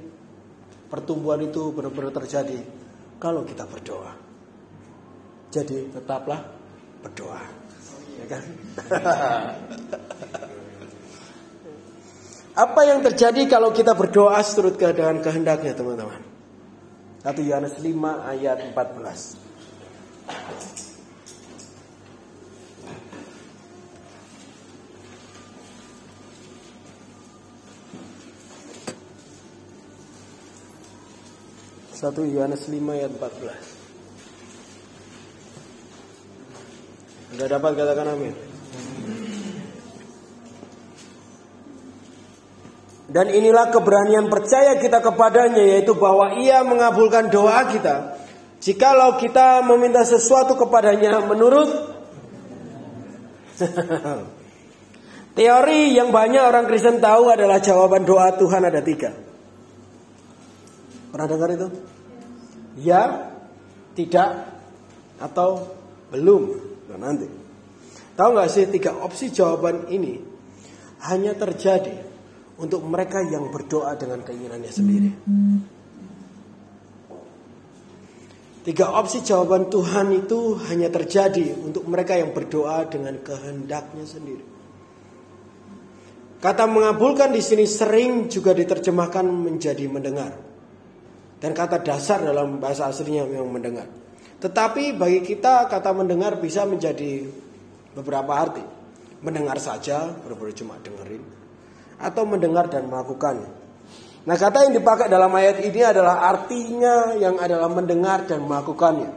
pertumbuhan itu benar-benar terjadi kalau kita berdoa. Jadi tetaplah berdoa. Ya kan? Apa yang terjadi kalau kita berdoa seturut dengan kehendaknya teman-teman? 1 Yohanes 5 ayat 14. 1 Yohanes 5 ayat 14. Sudah dapat katakan amin. Dan inilah keberanian percaya kita kepadanya yaitu bahwa ia mengabulkan doa kita. Jikalau kita meminta sesuatu kepadanya menurut Teori yang banyak orang Kristen tahu adalah jawaban doa Tuhan ada tiga. Pernah dengar itu? Ya, tidak, atau belum. Nah, nanti. Tahu nggak sih tiga opsi jawaban ini hanya terjadi untuk mereka yang berdoa dengan keinginannya sendiri. Tiga opsi jawaban Tuhan itu hanya terjadi untuk mereka yang berdoa dengan kehendaknya sendiri. Kata mengabulkan di sini sering juga diterjemahkan menjadi mendengar. Dan kata dasar dalam bahasa aslinya memang mendengar. Tetapi bagi kita kata mendengar bisa menjadi beberapa arti. Mendengar saja, benar-benar cuma dengerin. Atau mendengar dan melakukannya. Nah kata yang dipakai dalam ayat ini adalah artinya yang adalah mendengar dan melakukannya.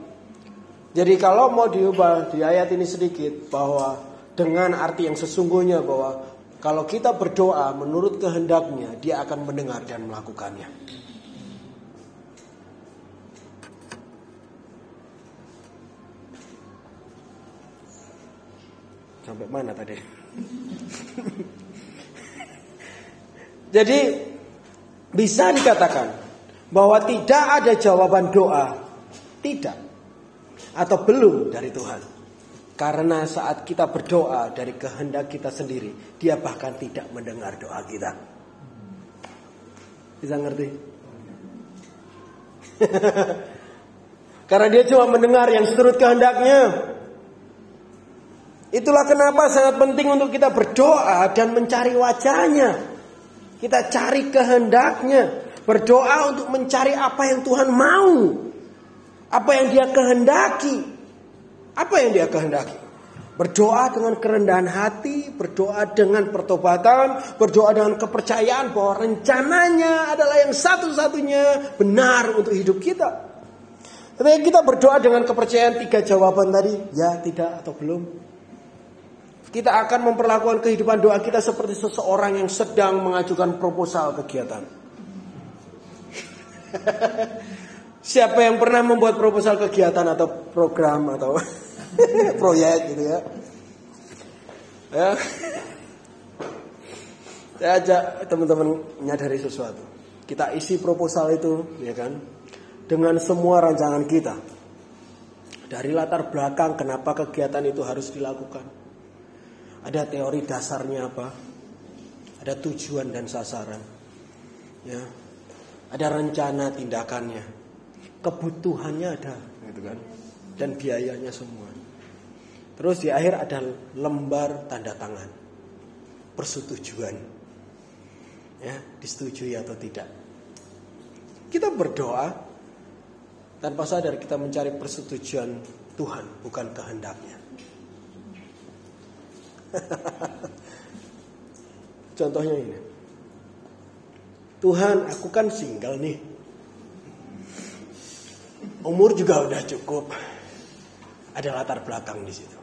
Jadi kalau mau diubah di ayat ini sedikit bahwa dengan arti yang sesungguhnya bahwa kalau kita berdoa menurut kehendaknya dia akan mendengar dan melakukannya. Sampai mana tadi? Jadi bisa dikatakan bahwa tidak ada jawaban doa tidak atau belum dari Tuhan Karena saat kita berdoa dari kehendak kita sendiri, dia bahkan tidak mendengar doa kita. Bisa ngerti? Karena dia cuma mendengar yang seturut kehendaknya. Itulah kenapa sangat penting untuk kita berdoa dan mencari wajahnya. Kita cari kehendaknya. Berdoa untuk mencari apa yang Tuhan mau. Apa yang dia kehendaki. Apa yang dia kehendaki? Berdoa dengan kerendahan hati, berdoa dengan pertobatan, berdoa dengan kepercayaan bahwa rencananya adalah yang satu-satunya benar untuk hidup kita. Ketika kita berdoa dengan kepercayaan tiga jawaban tadi, ya, tidak, atau belum. Kita akan memperlakukan kehidupan doa kita seperti seseorang yang sedang mengajukan proposal kegiatan. Siapa yang pernah membuat proposal kegiatan atau program atau proyek gitu ya. Ya. Saya ajak teman-teman menyadari sesuatu. Kita isi proposal itu, ya kan, dengan semua rancangan kita. Dari latar belakang kenapa kegiatan itu harus dilakukan. Ada teori dasarnya apa? Ada tujuan dan sasaran. Ya. Ada rencana tindakannya kebutuhannya ada gitu kan dan biayanya semua terus di akhir ada lembar tanda tangan persetujuan ya disetujui atau tidak kita berdoa tanpa sadar kita mencari persetujuan Tuhan bukan kehendaknya contohnya ini Tuhan aku kan single nih Umur juga udah cukup. Ada latar belakang di situ.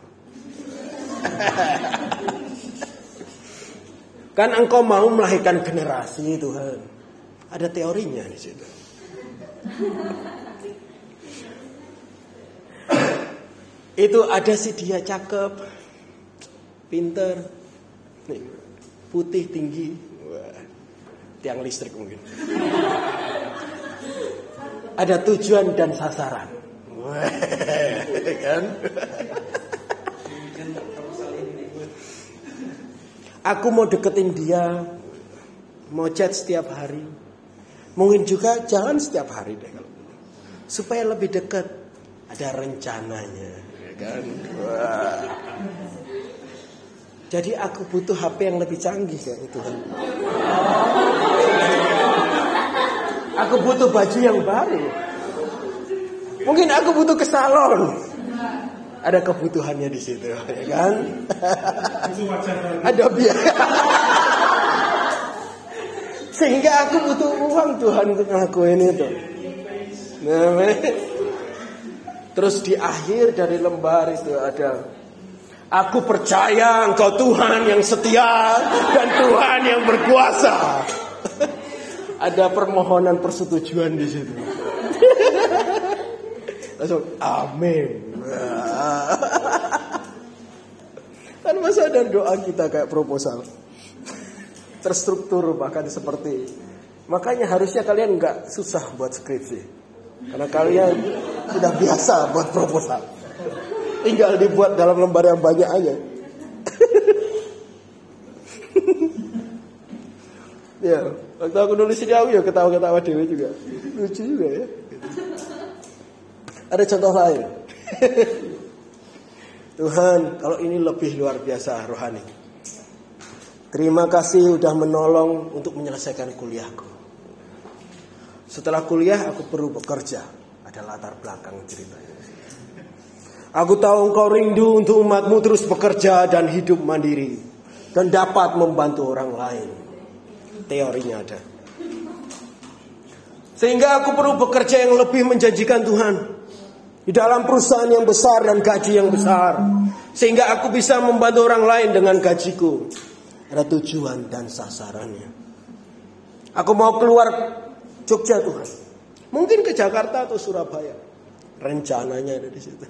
kan engkau mau melahirkan generasi Tuhan. Ada teorinya di situ. Itu ada si dia cakep, pinter, putih tinggi, Wah, tiang listrik mungkin ada tujuan dan sasaran. kan? Aku mau deketin dia, mau chat setiap hari. Mungkin juga jangan setiap hari deh kalau supaya lebih dekat. Ada rencananya, ya kan? Wah. Jadi aku butuh HP yang lebih canggih kayak itu kan. Aku butuh baju yang baru. Mungkin aku butuh ke salon. Ada kebutuhannya di situ, ya kan? Ada biaya. Sehingga aku butuh uang Tuhan untuk ngelakuin itu. Nah, terus di akhir dari lembar itu ada Aku percaya engkau Tuhan yang setia dan Tuhan yang berkuasa ada permohonan persetujuan di situ. Langsung amin. kan masa ada doa kita kayak proposal. Terstruktur bahkan seperti makanya harusnya kalian nggak susah buat skripsi. Karena kalian sudah biasa buat proposal. Tinggal dibuat dalam lembar yang banyak aja. ya, Waktu aku nulis ini aku ya ketawa-ketawa dewi juga. Lucu juga ya. Ada contoh lain. Tuhan, kalau ini lebih luar biasa rohani. Terima kasih sudah menolong untuk menyelesaikan kuliahku. Setelah kuliah aku perlu bekerja. Ada latar belakang ceritanya. Aku tahu engkau rindu untuk umatmu terus bekerja dan hidup mandiri. Dan dapat membantu orang lain teorinya ada. Sehingga aku perlu bekerja yang lebih menjanjikan Tuhan. Di dalam perusahaan yang besar dan gaji yang besar. Sehingga aku bisa membantu orang lain dengan gajiku. Ada tujuan dan sasarannya. Aku mau keluar Jogja Tuhan. Mungkin ke Jakarta atau Surabaya. Rencananya ada di situ.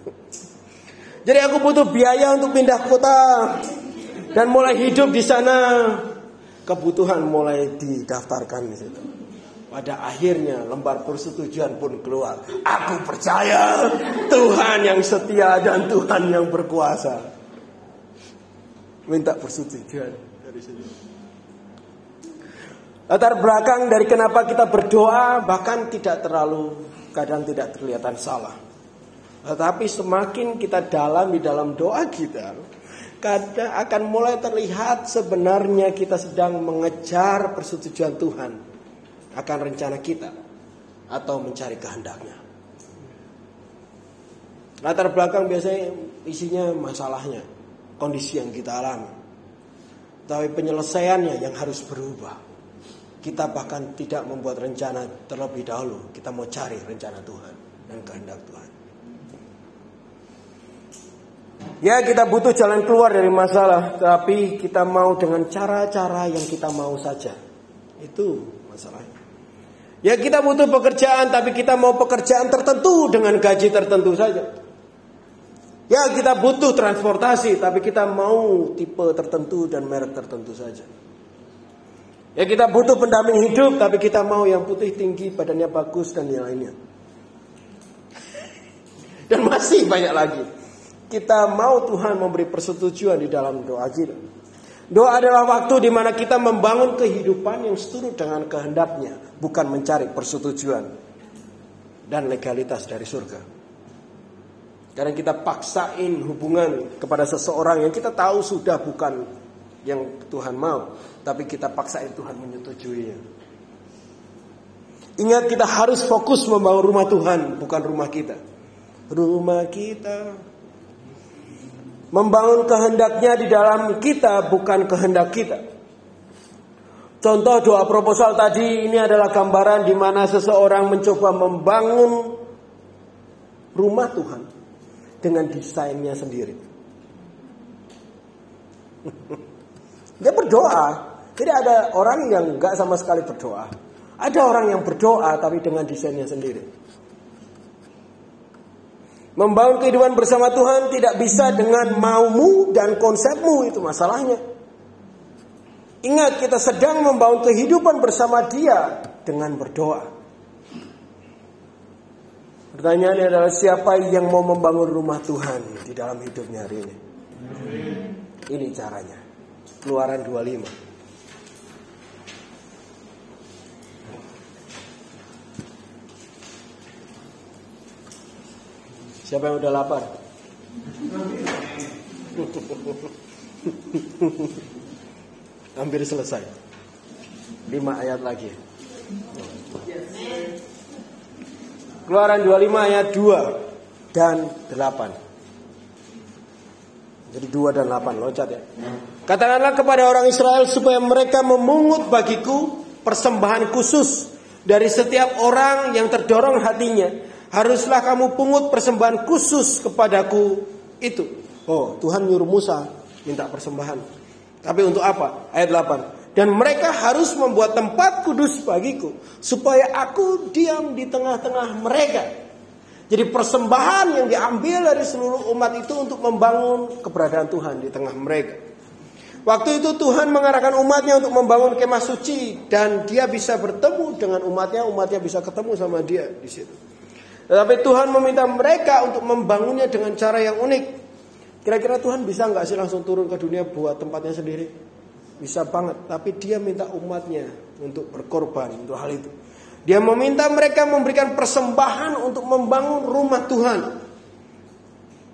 Jadi aku butuh biaya untuk pindah kota dan mulai hidup di sana kebutuhan mulai didaftarkan di situ. Pada akhirnya lembar persetujuan pun keluar. Aku percaya Tuhan yang setia dan Tuhan yang berkuasa. Minta persetujuan dari sini. Latar belakang dari kenapa kita berdoa bahkan tidak terlalu kadang tidak terlihat salah. Tetapi semakin kita dalam di dalam doa kita, kadang akan mulai terlihat sebenarnya kita sedang mengejar persetujuan Tuhan akan rencana kita atau mencari kehendaknya. Latar belakang biasanya isinya masalahnya, kondisi yang kita alami. Tapi penyelesaiannya yang harus berubah. Kita bahkan tidak membuat rencana terlebih dahulu. Kita mau cari rencana Tuhan dan kehendak Tuhan. Ya kita butuh jalan keluar dari masalah. Tapi kita mau dengan cara-cara yang kita mau saja. Itu masalahnya. Ya kita butuh pekerjaan tapi kita mau pekerjaan tertentu dengan gaji tertentu saja. Ya kita butuh transportasi tapi kita mau tipe tertentu dan merek tertentu saja. Ya kita butuh pendamping hidup tapi kita mau yang putih tinggi badannya bagus dan yang lainnya. Dan masih banyak lagi. Kita mau Tuhan memberi persetujuan di dalam doa kita. Doa adalah waktu di mana kita membangun kehidupan yang seturut dengan kehendaknya, bukan mencari persetujuan dan legalitas dari surga. Karena kita paksain hubungan kepada seseorang yang kita tahu sudah bukan yang Tuhan mau, tapi kita paksain Tuhan menyetujuinya. Ingat kita harus fokus membangun rumah Tuhan, bukan rumah kita. Rumah kita Membangun kehendaknya di dalam kita bukan kehendak kita. Contoh doa proposal tadi ini adalah gambaran di mana seseorang mencoba membangun rumah Tuhan dengan desainnya sendiri. Dia berdoa. Tidak ada orang yang nggak sama sekali berdoa. Ada orang yang berdoa tapi dengan desainnya sendiri. Membangun kehidupan bersama Tuhan tidak bisa dengan maumu dan konsepmu itu masalahnya. Ingat kita sedang membangun kehidupan bersama dia dengan berdoa. Pertanyaannya adalah siapa yang mau membangun rumah Tuhan di dalam hidupnya hari ini? Ini caranya. Keluaran 25. Siapa yang udah lapar? Hampir selesai. Lima ayat lagi. Keluaran 25 ayat 2 dan 8. Jadi 2 dan 8 loncat ya. Katakanlah kepada orang Israel supaya mereka memungut bagiku persembahan khusus dari setiap orang yang terdorong hatinya haruslah kamu pungut persembahan khusus kepadaku itu. Oh, Tuhan nyuruh Musa minta persembahan. Tapi untuk apa? Ayat 8. Dan mereka harus membuat tempat kudus bagiku supaya aku diam di tengah-tengah mereka. Jadi persembahan yang diambil dari seluruh umat itu untuk membangun keberadaan Tuhan di tengah mereka. Waktu itu Tuhan mengarahkan umatnya untuk membangun kemah suci dan dia bisa bertemu dengan umatnya, umatnya bisa ketemu sama dia di situ. Tetapi Tuhan meminta mereka untuk membangunnya dengan cara yang unik. Kira-kira Tuhan bisa nggak sih langsung turun ke dunia buat tempatnya sendiri? Bisa banget. Tapi dia minta umatnya untuk berkorban untuk hal itu. Dia meminta mereka memberikan persembahan untuk membangun rumah Tuhan.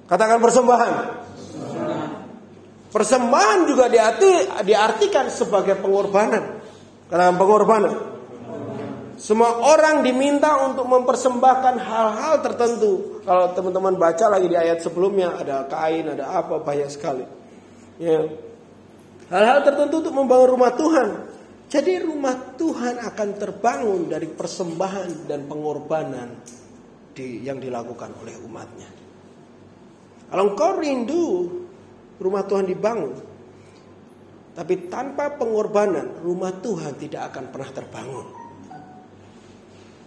Katakan persembahan. Persembahan juga diarti, diartikan sebagai pengorbanan. Katakan pengorbanan. Semua orang diminta untuk mempersembahkan hal-hal tertentu. Kalau teman-teman baca lagi di ayat sebelumnya ada kain, ada apa banyak sekali. Ya. Hal-hal tertentu untuk membangun rumah Tuhan. Jadi rumah Tuhan akan terbangun dari persembahan dan pengorbanan di, yang dilakukan oleh umatnya. Kalau engkau rindu rumah Tuhan dibangun, tapi tanpa pengorbanan rumah Tuhan tidak akan pernah terbangun.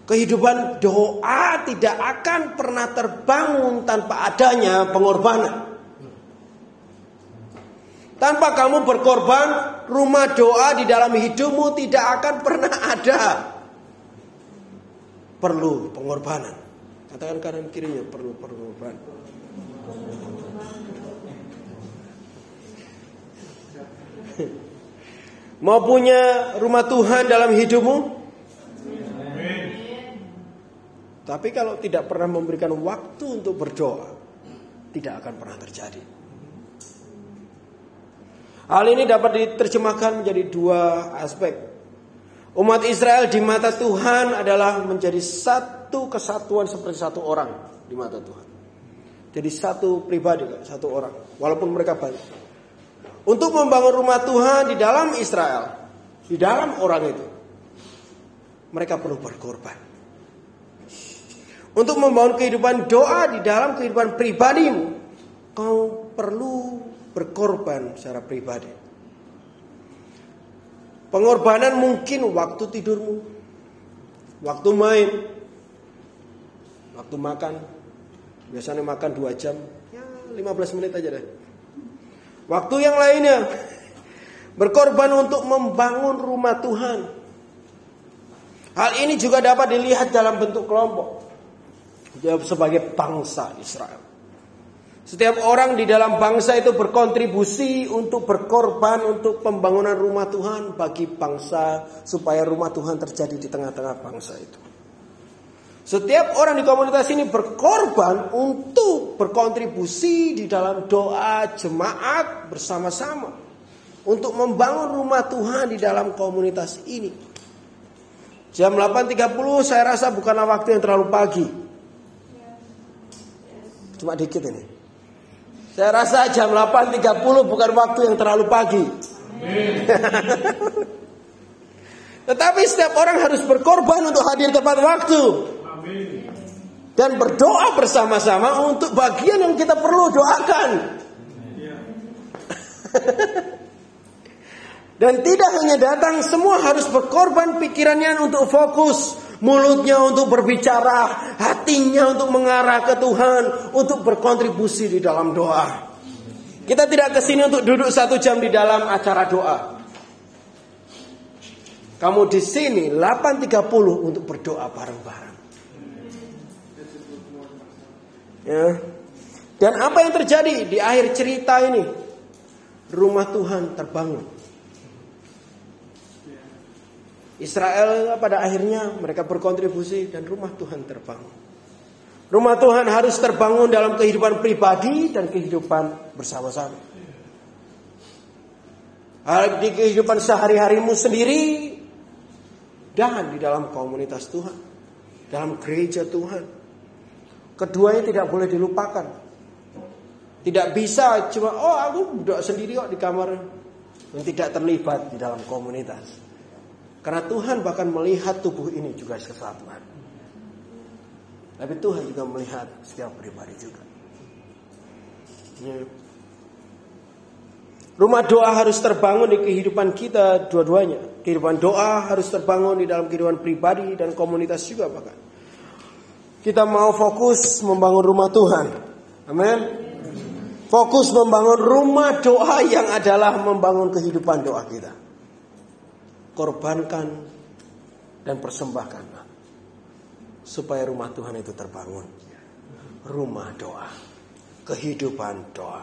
Kehidupan doa tidak akan pernah terbangun tanpa adanya pengorbanan. Tanpa kamu berkorban, rumah doa di dalam hidupmu tidak akan pernah ada. perlu pengorbanan. Katakan kanan kirinya perlu pengorbanan. Mau punya rumah Tuhan dalam hidupmu? Tapi kalau tidak pernah memberikan waktu untuk berdoa, tidak akan pernah terjadi. Hal ini dapat diterjemahkan menjadi dua aspek. Umat Israel di mata Tuhan adalah menjadi satu kesatuan seperti satu orang di mata Tuhan. Jadi satu pribadi, satu orang, walaupun mereka banyak. Untuk membangun rumah Tuhan di dalam Israel, di dalam orang itu, mereka perlu berkorban. Untuk membangun kehidupan doa di dalam kehidupan pribadimu, kau perlu berkorban secara pribadi. Pengorbanan mungkin waktu tidurmu, waktu main, waktu makan. Biasanya makan dua jam, ya 15 menit aja deh. Waktu yang lainnya berkorban untuk membangun rumah Tuhan. Hal ini juga dapat dilihat dalam bentuk kelompok. Sebagai bangsa Israel. Setiap orang di dalam bangsa itu berkontribusi untuk berkorban untuk pembangunan rumah Tuhan bagi bangsa supaya rumah Tuhan terjadi di tengah-tengah bangsa itu. Setiap orang di komunitas ini berkorban untuk berkontribusi di dalam doa jemaat bersama-sama untuk membangun rumah Tuhan di dalam komunitas ini. Jam 8.30 saya rasa bukanlah waktu yang terlalu pagi. Cuma dikit ini. Saya rasa jam 8.30 bukan waktu yang terlalu pagi. Tetapi setiap orang harus berkorban untuk hadir tepat waktu. Dan berdoa bersama-sama untuk bagian yang kita perlu doakan. Dan tidak hanya datang, semua harus berkorban pikirannya untuk fokus, mulutnya untuk berbicara, hatinya untuk mengarah ke Tuhan, untuk berkontribusi di dalam doa. Kita tidak ke sini untuk duduk satu jam di dalam acara doa. Kamu di sini 8.30 untuk berdoa bareng-bareng. Ya. Dan apa yang terjadi di akhir cerita ini? Rumah Tuhan terbangun. Israel pada akhirnya mereka berkontribusi dan rumah Tuhan terbangun. Rumah Tuhan harus terbangun dalam kehidupan pribadi dan kehidupan bersama-sama. Di kehidupan sehari-harimu sendiri dan di dalam komunitas Tuhan, dalam gereja Tuhan. Keduanya tidak boleh dilupakan. Tidak bisa cuma oh aku duduk sendiri kok di kamar dan tidak terlibat di dalam komunitas. Karena Tuhan bahkan melihat tubuh ini juga kesatuan. Tapi Tuhan juga melihat setiap pribadi juga. Ya. Rumah doa harus terbangun di kehidupan kita dua-duanya. Kehidupan doa harus terbangun di dalam kehidupan pribadi dan komunitas juga bahkan. Kita mau fokus membangun rumah Tuhan. Amin. Fokus membangun rumah doa yang adalah membangun kehidupan doa kita. Korbankan dan persembahkan supaya rumah Tuhan itu terbangun. Rumah doa, kehidupan doa.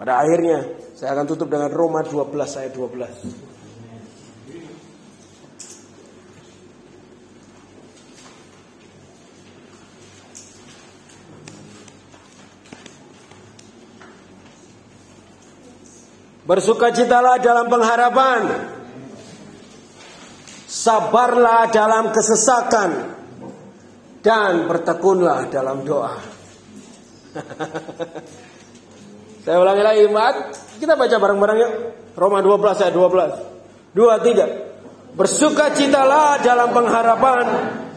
Pada akhirnya saya akan tutup dengan Roma 12 ayat 12. Bersukacitalah dalam pengharapan. Sabarlah dalam kesesakan dan bertekunlah dalam doa. Saya ulangi lagi, Mat. Kita baca bareng-bareng yuk. Roma 12 ayat 12. Dua, tiga. Bersukacitalah dalam pengharapan,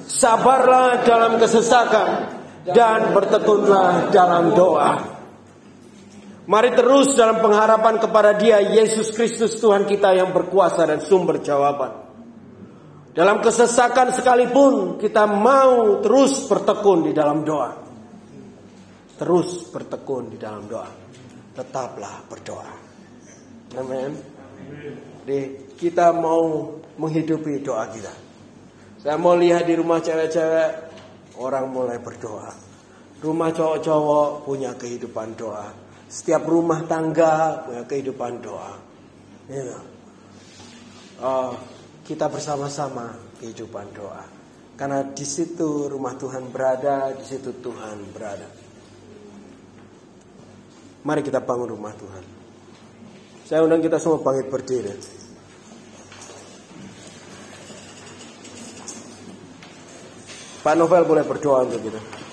sabarlah dalam kesesakan, dan bertekunlah dalam doa. Mari terus dalam pengharapan kepada Dia Yesus Kristus Tuhan kita yang berkuasa dan sumber jawaban. Dalam kesesakan sekalipun kita mau terus bertekun di dalam doa. Terus bertekun di dalam doa. Tetaplah berdoa. Amin. Jadi kita mau menghidupi doa kita. Saya mau lihat di rumah cewek-cewek orang mulai berdoa. Rumah cowok-cowok punya kehidupan doa. Setiap rumah tangga punya kehidupan doa. Ya. Kita bersama-sama kehidupan doa. Karena di situ rumah Tuhan berada, di situ Tuhan berada. Mari kita bangun rumah Tuhan. Saya undang kita semua bangkit berdiri. Pak Novel boleh berdoa untuk kita.